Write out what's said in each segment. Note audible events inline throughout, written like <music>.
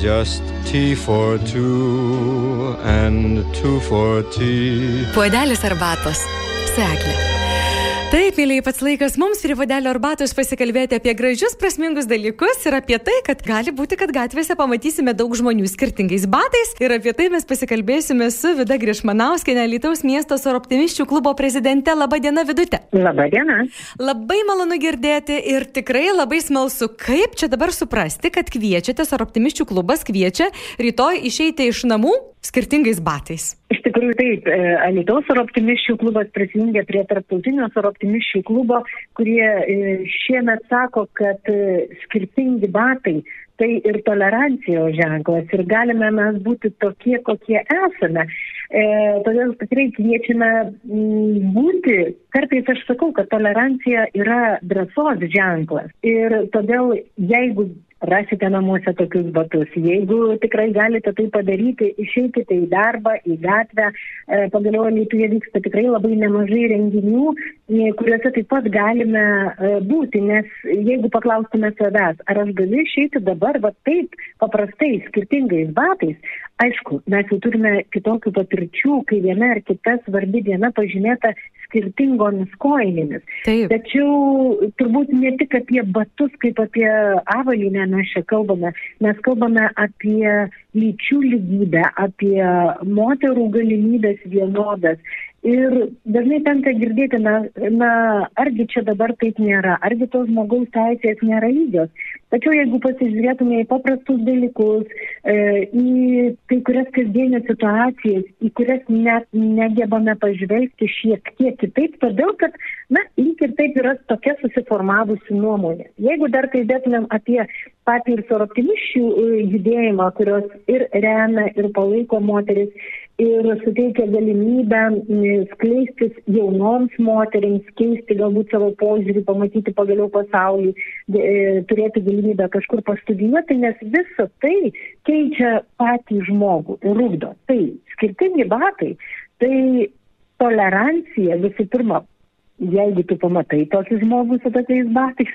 just tea for two and two for tea. Puodelis arbatos. Seklė. Taip, mėlyje, pats laikas mums prie vadelio arbatos pasikalbėti apie gražius, prasmingus dalykus ir apie tai, kad gali būti, kad gatvėse pamatysime daug žmonių skirtingais batais. Ir apie tai mes pasikalbėsime su Vida Grišmanauskinė, Lietuvos miesto Sor optimiščių klubo prezidente. Labadiena, Vidute. Labadiena. Labai malonu girdėti ir tikrai labai smalsu, kaip čia dabar suprasti, kad kviečiate Sor optimiščių klubas kviečia rytoj išeiti iš namų skirtingais batais. Iš tikrųjų taip, e, Alitos oro optimiščių klubas prisijungia prie tarptautinio oro optimiščių klubo, kurie e, šiemet sako, kad e, skirtingi batai tai ir tolerancijos ženklas ir galime mes būti tokie, kokie esame. E, todėl tikrai kviečiame m, būti, kartais aš sakau, kad tolerancija yra drąsos ženklas. Ir todėl jeigu rasite namuose tokius batus. Jeigu tikrai galite tai padaryti, išeikite į darbą, į gatvę. E, pagaliau Lietuvoje vyksta tikrai labai nemažai renginių, e, kuriuose taip pat galime e, būti, nes jeigu paklaustume savęs, ar aš galiu išeiti dabar, va taip, paprastai, skirtingais batais, aišku, mes jau turime kitokių patirčių, kai viena ar kita svarbi diena pažymėta skirtingomis koinėmis. Taip. Tačiau turbūt ne tik apie batus, kaip apie avalynę mes čia kalbame, mes kalbame apie lyčių lygybę, apie moterų galimybės vienodas. Ir dažnai tenka girdėti, na, na, argi čia dabar taip nėra, argi tos žmogaus teisės nėra lygios. Tačiau jeigu pasižiūrėtume į paprastus dalykus, e, į kai kurias kasdienės situacijas, į kurias net negebame pažvelgti šiek tiek kitaip, todėl kad, na, lyg ir taip yra tokia susiformavusi nuomonė. Jeigu dar kalbėtumėm apie patį ir soroptimiščių e, judėjimą, kurios ir remia, ir palaiko moteris, ir suteikia galimybę skleistis jaunoms moteriams, keisti galbūt savo požiūrį, pamatyti pagaliau pasaulį, e, turėti galimybę kažkur pastudijuoti, nes visa tai keičia patį žmogų ir rūkdo. Tai skirtingi batai, tai tolerancija visų pirma jeigu tu pamatai tokį žmogų su tokiais batais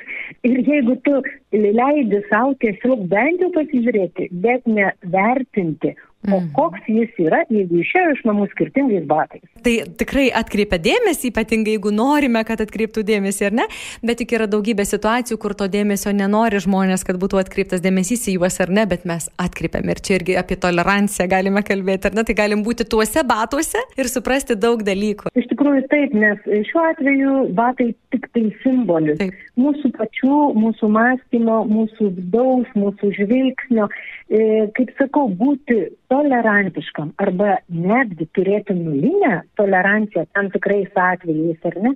ir jeigu tu leidi savo tiesiog bent jau pasižiūrėti, bet ne vertinti, O mhm. koks jis yra, jeigu išėjo iš namų skirtingais batais. Tai tikrai atkreipia dėmesį, ypatingai jeigu norime, kad atkreiptų dėmesį ar ne, bet tik yra daugybė situacijų, kur to dėmesio nenori žmonės, kad būtų atkreiptas dėmesys į juos ar ne, bet mes atkreipiam ir čia irgi apie toleranciją galime kalbėti, ar ne, tai galim būti tuose batuose ir suprasti daug dalykų. Iš tikrųjų taip, nes šiuo atveju batai tik tai simbolis. Taip. Mūsų pačių, mūsų mąstymo, mūsų vidaus, mūsų žvilgsnio, e, kaip sakau, būti tolerantiškam arba netgi turėti nulinę toleranciją tam tikrais atvejais, ar ne,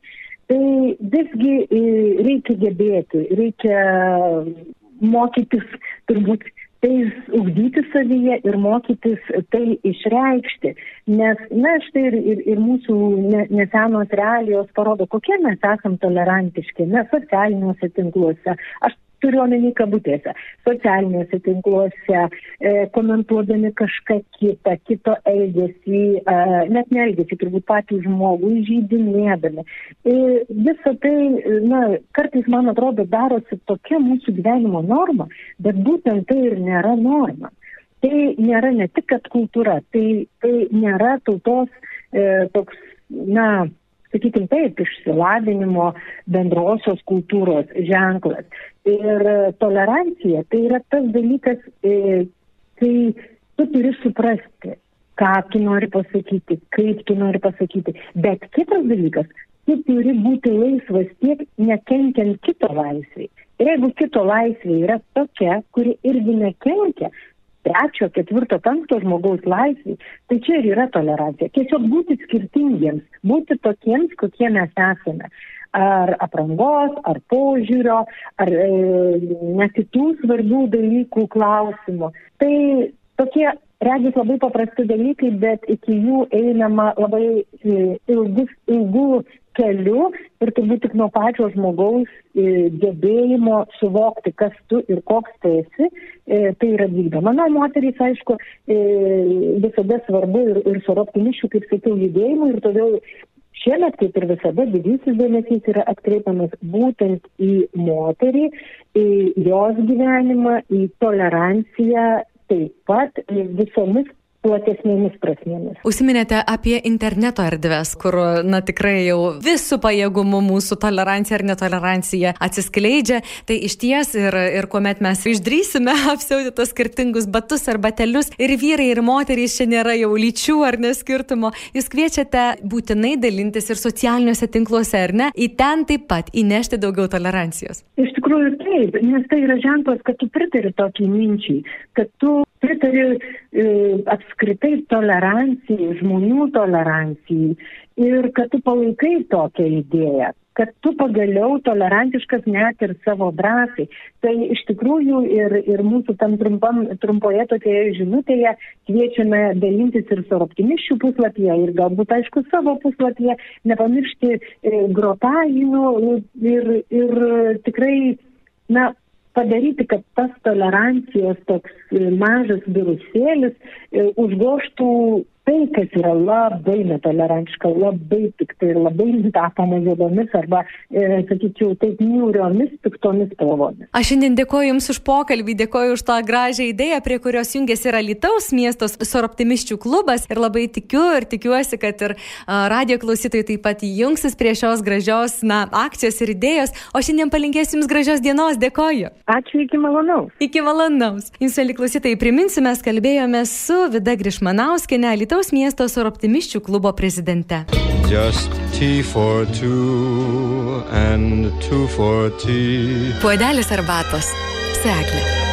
tai visgi e, reikia gebėti, reikia mokytis turbūt tai ugdyti savyje ir mokytis tai išreikšti. Nes, na, štai ir, ir, ir mūsų nesenos realijos parodo, kokie mes esam tolerantiški, mes socialiniuose tinkluose. Aš turiu omeny kabutėse, socialiniuose tinkluose, e, komentuodami kažką kitą, kito elgesį, e, net neelgesį, turbūt patį žmogų, įžeidinėdami. E, Visą tai, na, kartais, man atrodo, darosi tokia mūsų gyvenimo norma, bet būtent tai ir nėra norma. Tai nėra ne tik kad kultūra, tai, tai nėra tautos e, toks, na, sakykim taip, išsilavinimo bendrosios kultūros ženklas. Ir tolerancija tai yra tas dalykas, e, kai tu turi suprasti, ką tu nori pasakyti, kaip tu nori pasakyti. Bet kitas dalykas, tu turi būti laisvas tiek nekenkiant kito laisvai. Ir jeigu kito laisvė yra tokia, kuri irgi nekenkia, trečio, ketvirto, penkto žmogaus laisvai, tai čia ir yra tolerancija. Tiesiog būti skirtingiems, būti tokiems, kokie mes esame. Ar aprangos, ar požiūrio, ar e, net kitų svarbių dalykų klausimų. Tai tokie regis labai paprasti dalykai, bet iki jų einama labai e, ilgus, ilgų keliu ir turbūt tik nuo pačio žmogaus e, gebėjimo suvokti, kas tu ir koks tu esi, e, tai yra vykdoma. Na, moterys, aišku, visada svarbu ir, ir su optimiščių, kaip sakiau, judėjimu ir todėl Šiemet, kaip ir visada, didysis dėmesys yra atkreipiamas būtent į moterį, į jos gyvenimą, į toleranciją taip pat visomis platesnėmis prasmėmis. Užsiminėte apie interneto erdves, kur, na tikrai jau visų pajėgumų mūsų tolerancija ar netolerancija atsiskleidžia. Tai iš ties ir, ir kuomet mes išdrysime <laughs> apsiauti tos skirtingus batus ar batelius, ir vyrai, ir moterys, čia nėra jau lyčių ar neskirtumo, jūs kviečiate būtinai dalintis ir socialiniuose tinkluose, ar ne, į ten taip pat įnešti daugiau tolerancijos. Iš tikrųjų taip, nes tai yra ženklas, kad tu pritari tokiai minčiai, kad tu pritari e, apskritai tolerancijai, žmonių tolerancijai ir kad tu palaikai tokią idėją, kad tu pagaliau tolerantiškas net ir savo drąsai. Tai iš tikrųjų ir, ir mūsų tam trumpam, trumpoje tokioje žinutėje kviečiame dalintis ir su optimiščių puslapyje ir galbūt aišku savo puslapyje, nepamiršti e, grotavimų ir, ir tikrai, na, padaryti, kad tas tolerancijos toks e, mažas virusėlis e, užgoštų tai, kas yra labai netolerantiška, labai piktai ir labai tapoma juodomis arba, e, sakyčiau, taip niūriomis, piktomis spalvomis. Aš šiandien dėkoju Jums už pokalbį, dėkoju už tą gražią idėją, prie kurios jungiasi yra Lietuvos miestos soroptimiščių klubas ir labai tikiu ir tikiuosi, kad ir radio klausytojai taip pat jungsis prie šios gražios na, akcijos ir idėjos. O šiandien palinkėsiu Jums gražios dienos, dėkoju. Ačiū, iki malonaus. Iki malonaus. Jums, mėly klausytojai, priminsiu, mes kalbėjome su Vida Grišmanauskinė, Lietuvos Alytaus miesto soroptimiščių klubo prezidente. Puodelis arbatos. Seklė.